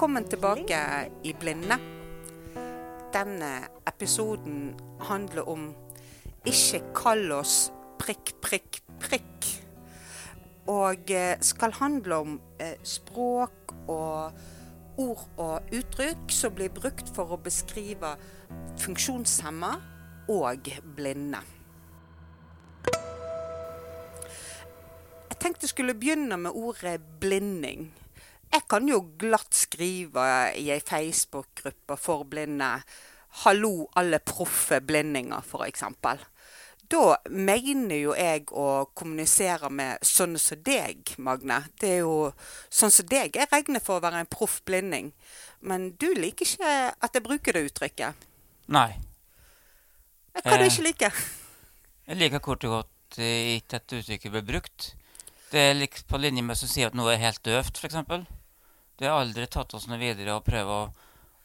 Velkommen tilbake i Blinde. Denne episoden handler om Ikke kall oss prikk, prikk, prikk. Og eh, skal handle om eh, språk og ord og uttrykk som blir brukt for å beskrive funksjonshemma og blinde. Jeg tenkte jeg skulle begynne med ordet blinding. Jeg kan jo glatt skrive i ei Facebook-gruppe for blinde 'Hallo, alle proffe blindinger', f.eks. Da mener jo jeg å kommunisere med sånne som deg, Magne. Det er jo sånn som deg jeg regner for å være en proff blinding. Men du liker ikke at jeg bruker det uttrykket. Nei. Hva du Eh. ikke liker? Jeg liker kort og godt eh, ikke at uttrykket blir brukt. Det er på linje med som sier at noe er helt døvt, f.eks. Det har aldri tatt oss noe videre å prøve å,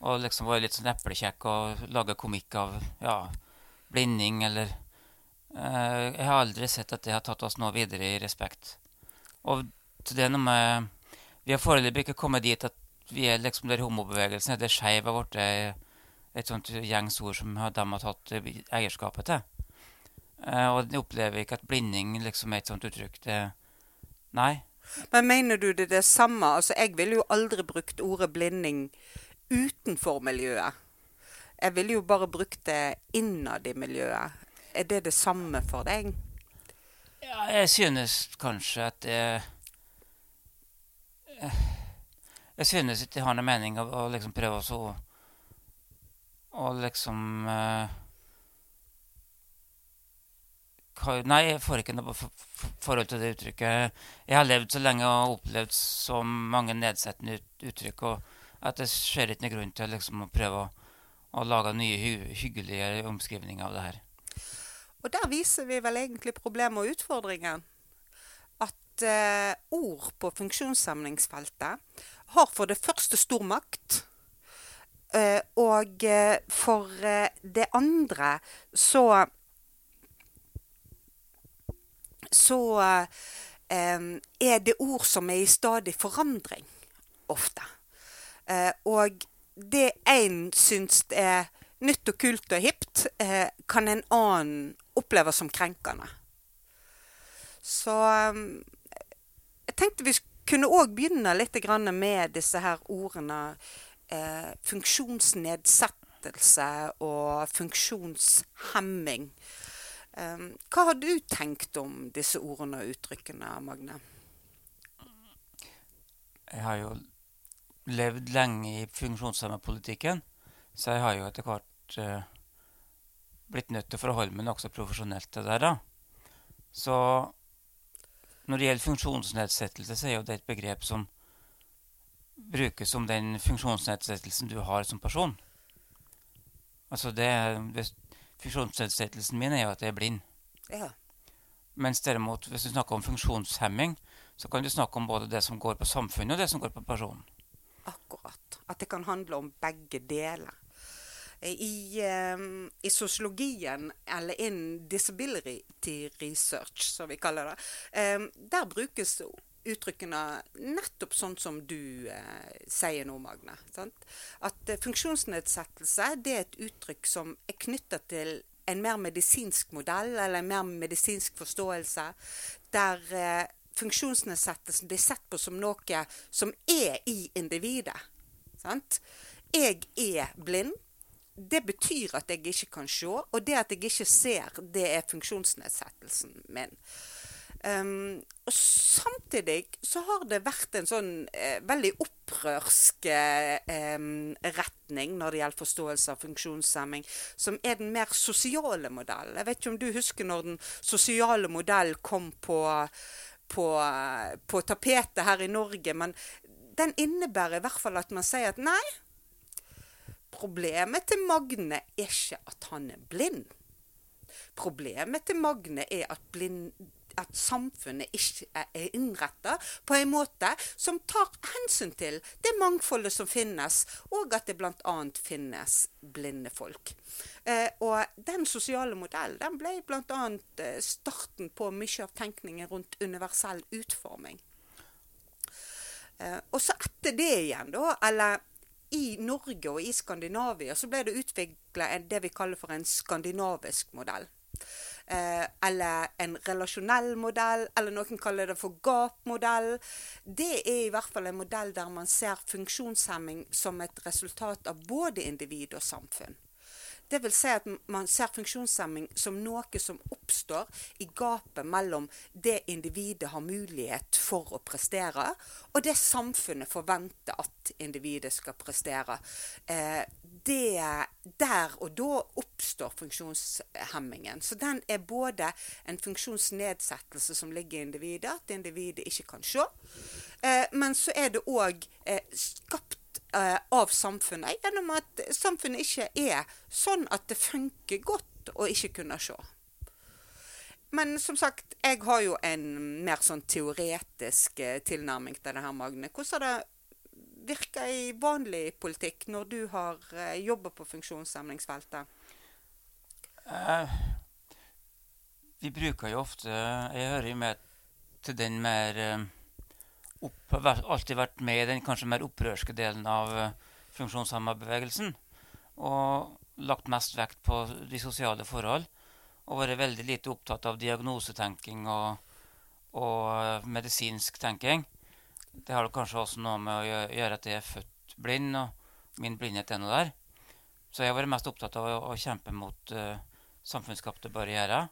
å liksom være litt sånn eplekjekk og lage komikk av ja, blinding eller eh, Jeg har aldri sett at det har tatt oss noe videre i respekt. Og det er noe med Vi har foreløpig ikke kommet dit at vi er liksom der homobevegelsen er skeiv har blitt et sånt gjengs ord som de har tatt eh, eierskapet til. Eh, og jeg opplever ikke at blinding liksom er et sånt uttrykk. Det, nei. Men mener du det er det samme? Altså, jeg ville jo aldri brukt ordet blinding utenfor miljøet. Jeg ville jo bare brukt det innad i miljøet. Er det det samme for deg? Ja, jeg synes kanskje at det Jeg synes ikke det har noe mening å, å liksom prøve å så Å liksom hva- Nei, jeg får ikke noe for, for, forhold til det uttrykket. Jeg har levd så lenge og opplevd så mange nedsettende uttrykk og at det ser ikke noen grunn til liksom å prøve å, å lage nye, hy, hyggelige omskrivninger av det her. Og der viser vi vel egentlig problemet og utfordringen. At eh, ord på funksjonshemningsfeltet har for det første stor makt. Eh, og eh, for eh, det andre så Så eh, er det ord som er i stadig forandring ofte. Eh, og det én syns er nytt og kult og hipt, eh, kan en annen oppleve som krenkende. Så jeg tenkte vi kunne òg begynne litt med disse her ordene funksjonsnedsettelse og funksjonshemming. Eh, hva har du tenkt om disse ordene og uttrykkene, Magne? Jeg har jo levd lenge i funksjonshemmepolitikken, så jeg har jo etter hvert eh, blitt nødt til å forholde meg nokså profesjonelt til det. da. Så når det gjelder funksjonsnedsettelse, så er jo det et begrep som brukes om den funksjonsnedsettelsen du har som person. Altså det, det Funksjonsnedsettelsen min er jo at jeg er blind. Ja. Mens derimot, hvis du snakker om funksjonshemming, så kan du snakke om både det som går på samfunnet, og det som går på personen. Akkurat. At det kan handle om begge deler. I, eh, I sosiologien, eller in disability research, som vi kaller det, eh, der brukes uttrykkene nettopp sånn som du eh, sier nå, Magne. Sant? At eh, funksjonsnedsettelse det er et uttrykk som er knytta til en mer medisinsk modell, eller en mer medisinsk forståelse, der eh, funksjonsnedsettelsen blir sett på som noe som er i individet. Sant? Jeg er blind. Det betyr at jeg ikke kan se, og det at jeg ikke ser, det er funksjonsnedsettelsen min. Um, og samtidig så har det vært en sånn eh, veldig opprørsk eh, retning når det gjelder forståelse av funksjonshemming, som er den mer sosiale modellen. Jeg vet ikke om du husker når den sosiale modellen kom på, på, på tapetet her i Norge, men den innebærer i hvert fall at man sier at nei, problemet til Magne er ikke at han er blind. Problemet til Magne er at, blind, at samfunnet ikke er innretta på en måte som tar hensyn til det mangfoldet som finnes, og at det bl.a. finnes blinde folk. Eh, og den sosiale modellen den ble bl.a. Eh, starten på mye av tenkningen rundt universell utforming. Eh, og så etter det igjen, da, eller i Norge og i Skandinavia, så ble det utvikla det vi kaller for en skandinavisk modell. Eh, eller en relasjonell modell, eller noen kaller det for gap-modell. Det er i hvert fall en modell der man ser funksjonshemming som et resultat av både individ og samfunn. Det vil si at man ser funksjonshemming som noe som oppstår i gapet mellom det individet har mulighet for å prestere, og det samfunnet forventer at individet skal prestere. Eh, det, der og da oppstår funksjonshemmingen. Så den er både en funksjonsnedsettelse som ligger i individet, at individet ikke kan se, eh, men så er det òg eh, skapt eh, av samfunnet gjennom at samfunnet ikke er sånn at det funker godt å ikke kunne se. Men som sagt, jeg har jo en mer sånn teoretisk tilnærming til det her, Magne. Hvordan har det virka i vanlig politikk når du har eh, jobba på funksjonshemningsfeltet? Eh, vi bruker jo ofte Jeg hører jo med til den mer eh, opp, alltid vært med i den kanskje mer opprørske delen av uh, funksjonshemmerbevegelsen. Og lagt mest vekt på de sosiale forhold. Og vært veldig lite opptatt av diagnosetenking og, og medisinsk tenking. Det har kanskje også noe med å gjøre at jeg er født blind, og min blindhet er noe der. Så jeg har vært mest opptatt av å, å kjempe mot uh, samfunnsskapte barrierer.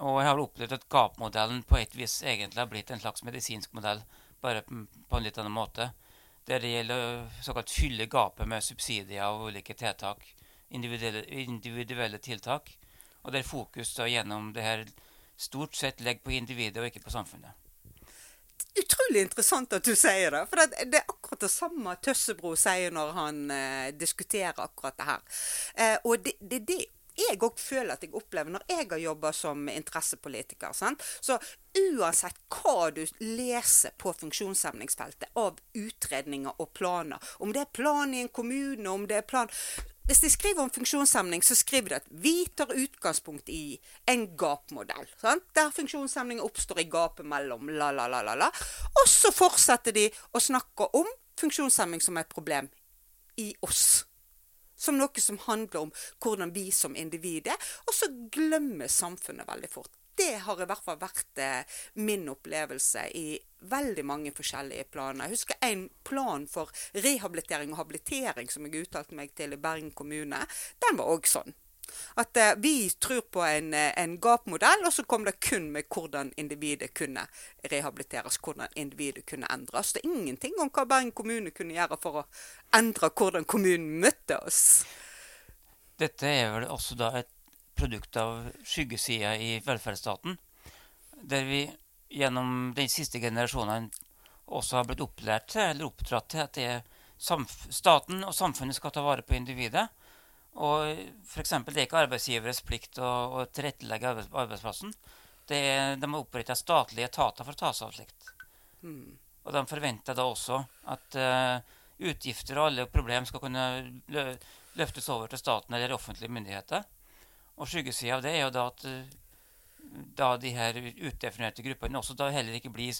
Og jeg har opplevd at GAP-modellen på et vis egentlig har blitt en slags medisinsk modell, bare på en litt annen måte. Der det gjelder å såkalt fylle gapet med subsidier og ulike tiltak, individuelle, individuelle tiltak. Og der fokus da gjennom det her stort sett ligger på individet og ikke på samfunnet. Utrolig interessant at du sier det. For det, er akkurat det samme Tøssebro sier når han eh, diskuterer akkurat det her. Eh, og det, det, det jeg òg føler at jeg opplever når jeg har jobba som interessepolitiker. Sant? Så uansett hva du leser på funksjonshemningsfeltet av utredninger og planer, om det er plan i en kommune, om det er plan hvis de skriver om funksjonshemning, så skriver de at vi tar utgangspunkt i en gapmodell. Sant? Der funksjonshemning oppstår i gapet mellom la, la, la, la, la. Og så fortsetter de å snakke om funksjonshemming som et problem i oss som noe som handler om hvordan vi som individ er, og så glemmer samfunnet veldig fort. Det har i hvert fall vært eh, min opplevelse i veldig mange forskjellige planer. Jeg husker en plan for rehabilitering og habilitering som jeg uttalte meg til i Bergen kommune. Den var òg sånn. At eh, vi tror på en, eh, en gap-modell, og så kom det kun med hvordan individet kunne rehabiliteres, hvordan individet kunne endres. Det er ingenting om hva Bergen kommune kunne gjøre for å endre hvordan kommunen møtte oss. Dette er vel også da et produkt av skyggesida i velferdsstaten, der vi gjennom den siste generasjonen også har blitt opplært til, eller oppdratt til, at det er staten og samfunnet skal ta vare på individet. Og f.eks. det er ikke arbeidsgiveres plikt å, å tilrettelegge arbeidsplassen. Det er, de har oppretta statlige etater for å ta seg av slikt. Mm. Og de forventer da også at uh, utgifter og alle problemer skal kunne lø løftes over til staten eller offentlige myndigheter. Og skyggesida av det er jo da at uh, da de her utdefinerte gruppene også da heller ikke blir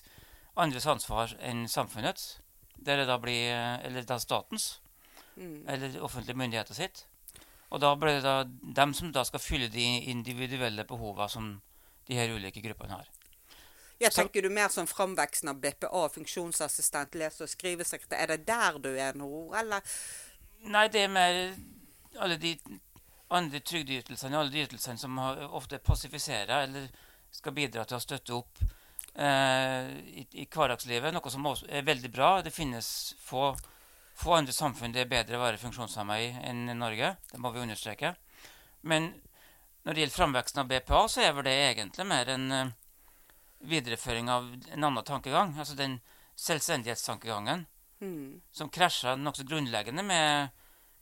andres ansvar enn samfunnets. Der det da blir, uh, eller da statens. Mm. Eller offentlige myndigheter sitt. Og da blir det da dem som da skal fylle de individuelle behovene som de her ulike gruppene har. Ja, tenker du mer som framveksten av BPA, funksjonsassistent, lese- og skrivesekretær? Er det der du er nå, eller? Nei, det er mer alle de andre trygdeytelsene, alle de ytelsene som ofte passifiserer eller skal bidra til å støtte opp eh, i, i, hverdagslivet. Noe som også er veldig bra. Det finnes få få andre samfunn det er bedre å være funksjonshemma i enn i Norge. Det må vi understreke. Men når det gjelder framveksten av BPA, så er vel det egentlig mer en uh, videreføring av en annen tankegang. Altså den selvstendighetstankegangen mm. som krasja nokså grunnleggende med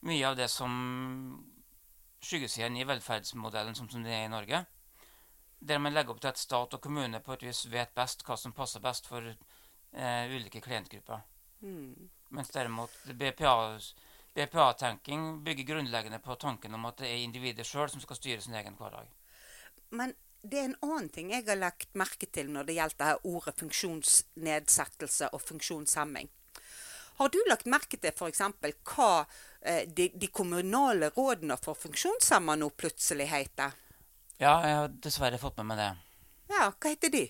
mye av det som skyggesiden i velferdsmodellen som, som det er i Norge. Der man legger opp til at stat og kommune på et vis vet best hva som passer best for eh, ulike klientgrupper. Mm. Mens derimot BPA-tenking BPA bygger grunnleggende på tanken om at det er individet sjøl som skal styre sin egen hverdag. Men det er en annen ting jeg har lagt merke til når det gjelder ordet funksjonsnedsettelse og funksjonshemming. Har du lagt merke til f.eks. hva de, de kommunale rådene for funksjonshemma nå plutselig heter? Ja, jeg har dessverre fått med meg det. Ja, hva heter de?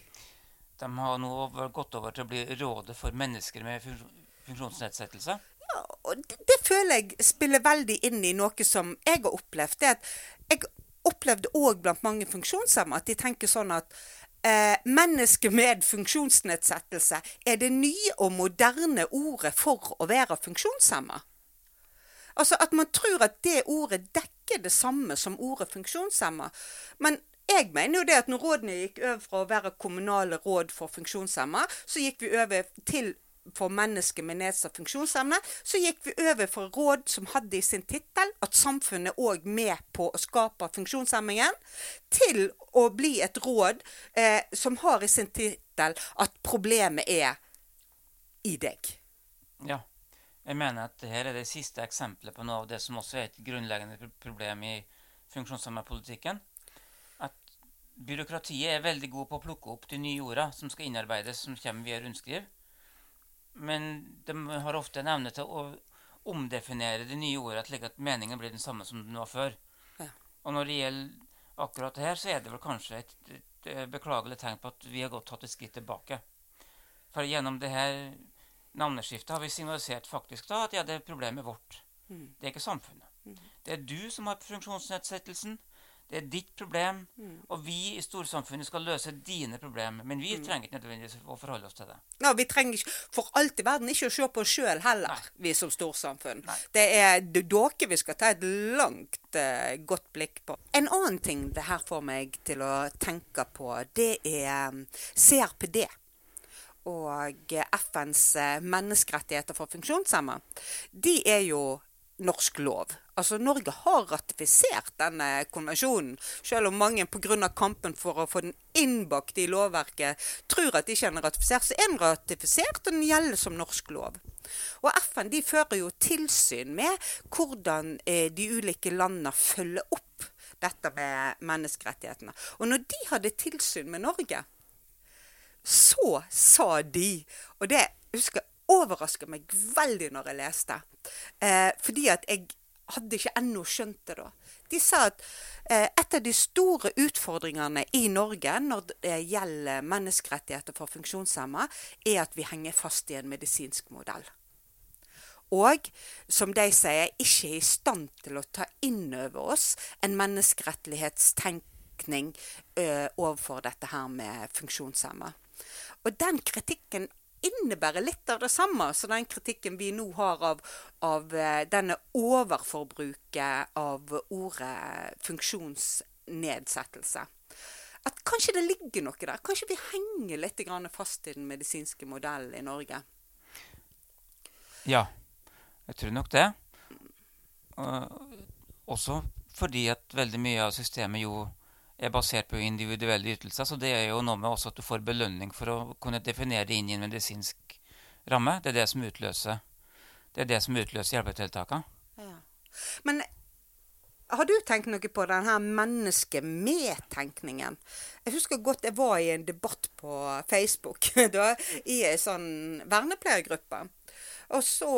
De har nå gått over til å bli Rådet for mennesker med funksjonsnedsettelse. Ja, og det, det føler jeg spiller veldig inn i noe som jeg har opplevd. Det at jeg opplevde òg blant mange funksjonshemmede at de tenker sånn at eh, mennesker med funksjonsnedsettelse er det nye og moderne ordet for å være funksjonshemma. Altså at man tror at det ordet dekker det samme som ordet funksjonshemma. Men jeg mener jo det at når rådene gikk over fra å være kommunale råd for funksjonshemma, så gikk vi over til for mennesker med nedsatt funksjonsevne, så gikk vi over fra råd som hadde i sin tittel at samfunnet òg med på å skape funksjonshemmingen, til å bli et råd eh, som har i sin tittel at problemet er i deg. Ja. Jeg mener at dette er det siste eksempelet på noe av det som også er et grunnleggende problem i funksjonshemmepolitikken. At byråkratiet er veldig god på å plukke opp de nye orda som skal innarbeides, som kommer via rundskriv. Men de har ofte en evne til å omdefinere de nye ordene slik at meningen blir den samme som den var før. Ja. Og når det gjelder akkurat det her, så er det vel kanskje et, et, eh, beklagelig tegn på at vi har gått tatt et skritt tilbake. For gjennom det her navneskiftet har vi signalisert faktisk da at ja, det er problemet vårt. Mm. Det er ikke samfunnet. Det er du som har funksjonsnedsettelsen. Det er ditt problem. Mm. Og vi i storsamfunnet skal løse dine problemer. Men vi trenger ikke nødvendigvis å forholde oss til det. Ja, vi trenger ikke, for alt i verden ikke å se på oss sjøl heller, Nei. vi som storsamfunn. Nei. Det er dere vi skal ta et langt, uh, godt blikk på. En annen ting det her får meg til å tenke på, det er mm, CRPD. Og FNs eh, menneskerettigheter for funksjonshemmede, De er jo norsk lov. Altså Norge har ratifisert denne konvensjonen, selv om mange pga. kampen for å få den innbakt i lovverket tror at de ikke er ratifisert, så er den ratifisert, og den gjelder som norsk lov. Og FN de fører jo tilsyn med hvordan eh, de ulike landene følger opp dette med menneskerettighetene. Og når de hadde tilsyn med Norge, så sa de, og det husker overraska meg veldig når jeg leste, eh, fordi at jeg hadde ikke ennå skjønt det da. De sa at eh, et av de store utfordringene i Norge når det gjelder menneskerettigheter for funksjonshemmede, er at vi henger fast i en medisinsk modell. Og som de sier, ikke er i stand til å ta inn over oss en menneskerettighetstenkning ø, overfor dette her med funksjonshemma. Og den kritikken innebærer litt av det samme som den kritikken vi nå har av, av eh, denne overforbruket av ordet funksjonsnedsettelse. At kanskje det ligger noe der. Kanskje vi henger litt fast i den medisinske modellen i Norge. Ja, jeg tror nok det. Og også fordi at veldig mye av systemet jo er basert på individuelle ytelser. Så det er jo noe med også at du får belønning for å kunne definere det inn i en medisinsk ramme. Det er det som utløser, det er det som utløser hjelpetiltakene. Ja. Men har du tenkt noe på denne menneske-med-tenkningen? Jeg husker godt jeg var i en debatt på Facebook da, i ei sånn vernepleiergruppe. Og så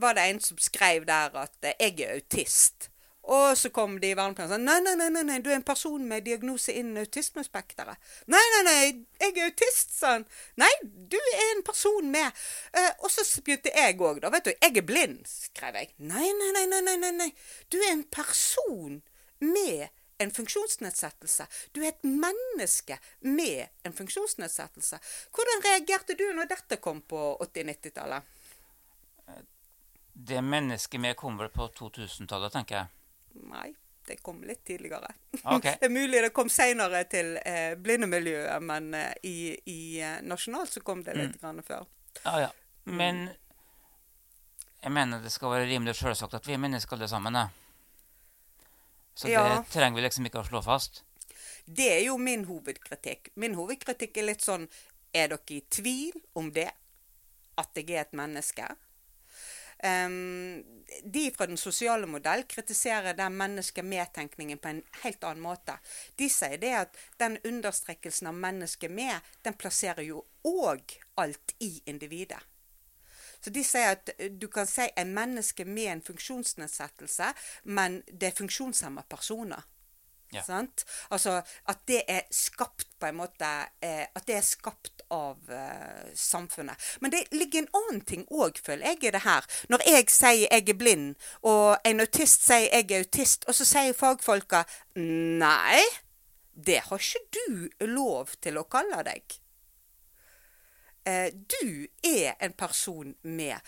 var det en som skrev der at jeg er autist. Og så kom de i verneplanen og sa nei, nei, nei, nei, du er en person med diagnose innen autismespekteret. Nei, nei, nei, jeg er autist, sa han. Nei, du er en person med uh, Og så begynte jeg òg, da. Vet du, jeg er blind, skrev jeg. Nei, nei, nei, nei, nei, nei, nei. Du er en person med en funksjonsnedsettelse. Du er et menneske med en funksjonsnedsettelse. Hvordan reagerte du når dette kom på 80-90-tallet? Det mennesket vi kom vel på 2000-tallet, tenker jeg. Nei, det kom litt tidligere. Okay. det er mulig det kom seinere til eh, blindemiljøet, men eh, i, i eh, nasjonalt så kom det litt grann før. Ja, ja. Men jeg mener det skal være rimelig selvsagt at vi er mennesker alle sammen. Da. Så Ja. det trenger vi liksom ikke å slå fast. Det er jo min hovedkritikk. Min hovedkritikk er litt sånn Er dere i tvil om det? At jeg er et menneske? De fra den sosiale modell kritiserer den menneske-med-tenkningen på en helt annen måte. De sier det at den understrekkelsen av mennesket med, den plasserer jo òg alt i individet. Så de sier at du kan si en menneske med en funksjonsnedsettelse, men det er funksjonshemma personer. Ja. Altså at det er skapt på en måte eh, At det er skapt av eh, samfunnet. Men det ligger en annen ting òg, føler jeg, i det her. Når jeg sier jeg er blind, og en autist sier jeg er autist, og så sier fagfolka nei, det har ikke du lov til å kalle deg. Eh, du er en person med.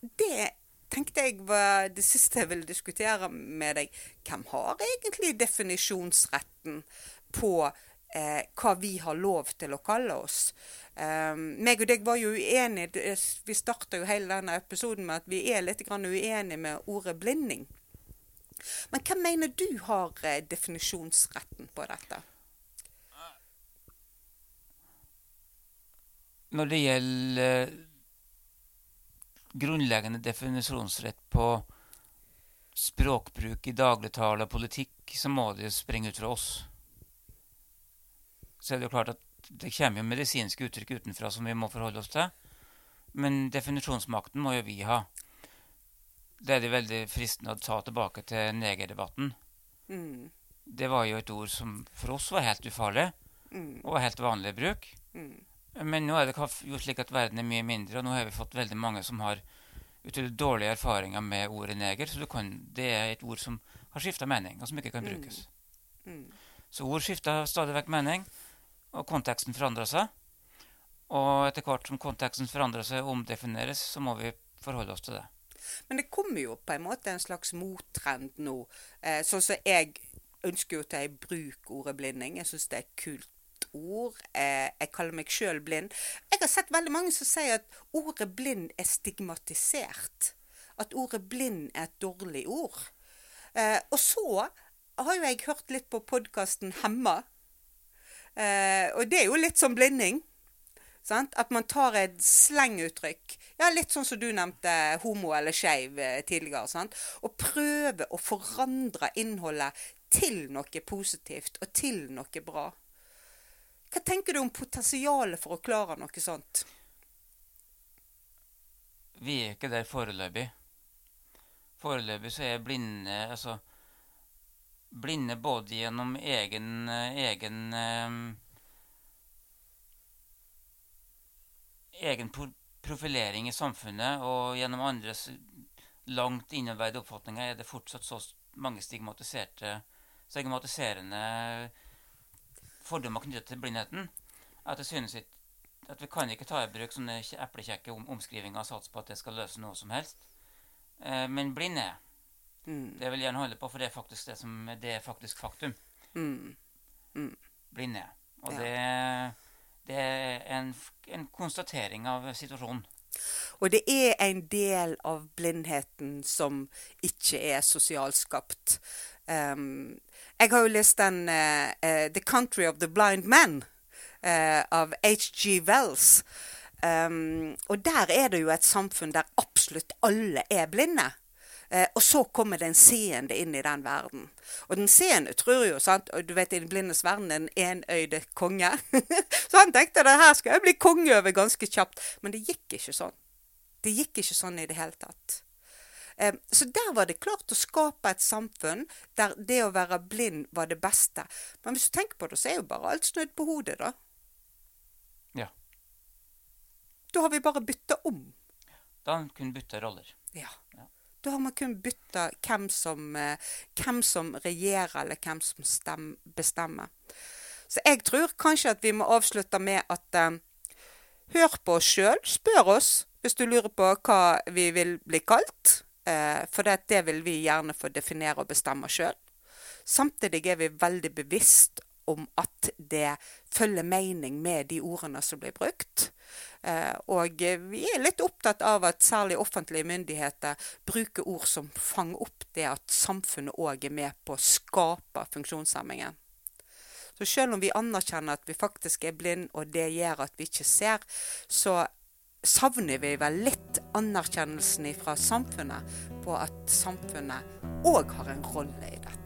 Det tenkte jeg var det siste jeg ville diskutere med deg. Hvem har egentlig definisjonsretten på eh, hva vi har lov til å kalle oss? Um, meg og deg var jo uenige. Vi starta jo hele denne episoden med at vi er litt uenige med ordet blinding. Men hvem mener du har eh, definisjonsretten på dette? Når det gjelder grunnleggende definisjonsrett på språkbruk i dagligtale og politikk, så må det springe ut fra oss. Så er det jo klart at det kommer jo medisinske uttrykk utenfra som vi må forholde oss til. Men definisjonsmakten må jo vi ha. Det er det veldig fristende å ta tilbake til negerdebatten. Mm. Det var jo et ord som for oss var helt ufarlig, Mm. og var helt vanlig bruk. Mm. Men nå er det jo slik at verden er mye mindre, og nå har vi fått veldig mange som har utrolig dårlige erfaringer med ordet neger. Så kan, det er et ord som har skifta mening, og som ikke kan Mm. brukes. Mm. Så ord skifter stadig vekk mening, og konteksten forandrer seg. Og etter hvert som konteksten forandrer seg og omdefineres, så må vi forholde oss til det. Men det kommer jo på en måte en slags mottrend nå. Eh, sånn som jeg ønsker jo til å bruke ordet blinding. Jeg syns det er et kult ord. Eh, jeg kaller meg sjøl blind. Jeg har sett veldig mange som sier at ordet blind er stigmatisert. At ordet blind er et dårlig ord. Eh, og så har jo jeg hørt litt på podkasten Hemma. Eh, og det er jo litt som blinding. Sant? At man tar et slenguttrykk, ja, litt sånn som du nevnte homo eller skeiv eh, tidligere, sant? og prøver å forandre innholdet til noe positivt og til noe bra. Hva tenker du om potensialet for å klare noe sånt? Vi er ikke der foreløpig. Foreløpig så er blinde altså blinde både gjennom egen, egen eh, egen profilering i samfunnet og gjennom andres langt innarbeidede oppfatninger er det fortsatt så mange stigmatiserte, stigmatiserende fordommer knyttet til blindheten at jeg synes ikke at vi kan ikke ta i bruk sånne eplekjekke om omskrivinger og satse på at det skal løse noe som helst. Eh, men blind er Mm. det vil jeg gjerne holde på, for det er faktisk det som det er faktisk faktum. Mm. Blind er. Og Ja. det, det er en, en konstatering av situasjonen. Og det er en del av blindheten som ikke er sosialskapt. Um, jeg har jo lest den uh, uh, 'The Country of the Blind Men' uh, av H.G. Wells. Um, og der er det jo et samfunn der absolutt alle er blinde. Og så kommer den seende inn i den verden. Og den seende tror jo, sant, og du vet i den blindes verden, en enøyde konge. så han tenkte det her skal jeg bli konge over ganske kjapt. Men det gikk ikke sånn. Det gikk ikke sånn i det hele tatt. Så der var det klart å skape et samfunn der det å være blind var det beste. Men hvis du tenker på det, så er jo bare alt snudd på hodet, da. Ja. Da har vi bare bytta om. Da har man kun bytta roller. Ja. Ja. Da har man kun bytta hvem eh, hvem som regjerer, eller hvem som stem, bestemmer. Så jeg tror kanskje at vi må avslutte med at eh, hør på oss sjøl. Spør oss hvis du lurer på hva vi vil bli kalt. Eh, for det, det vil vi gjerne få definere og bestemme sjøl. Samtidig er vi veldig bevisst om at det følger mening med de ordene som blir brukt. Eh, og vi er litt opptatt av at særlig offentlige myndigheter bruker ord som fanger opp det at samfunnet òg er med på å skape funksjonshemmingen. Så selv om vi anerkjenner at vi faktisk er blind, og det gjør at vi ikke ser, så savner vi vel litt anerkjennelsen fra samfunnet på at samfunnet òg har en rolle i dette.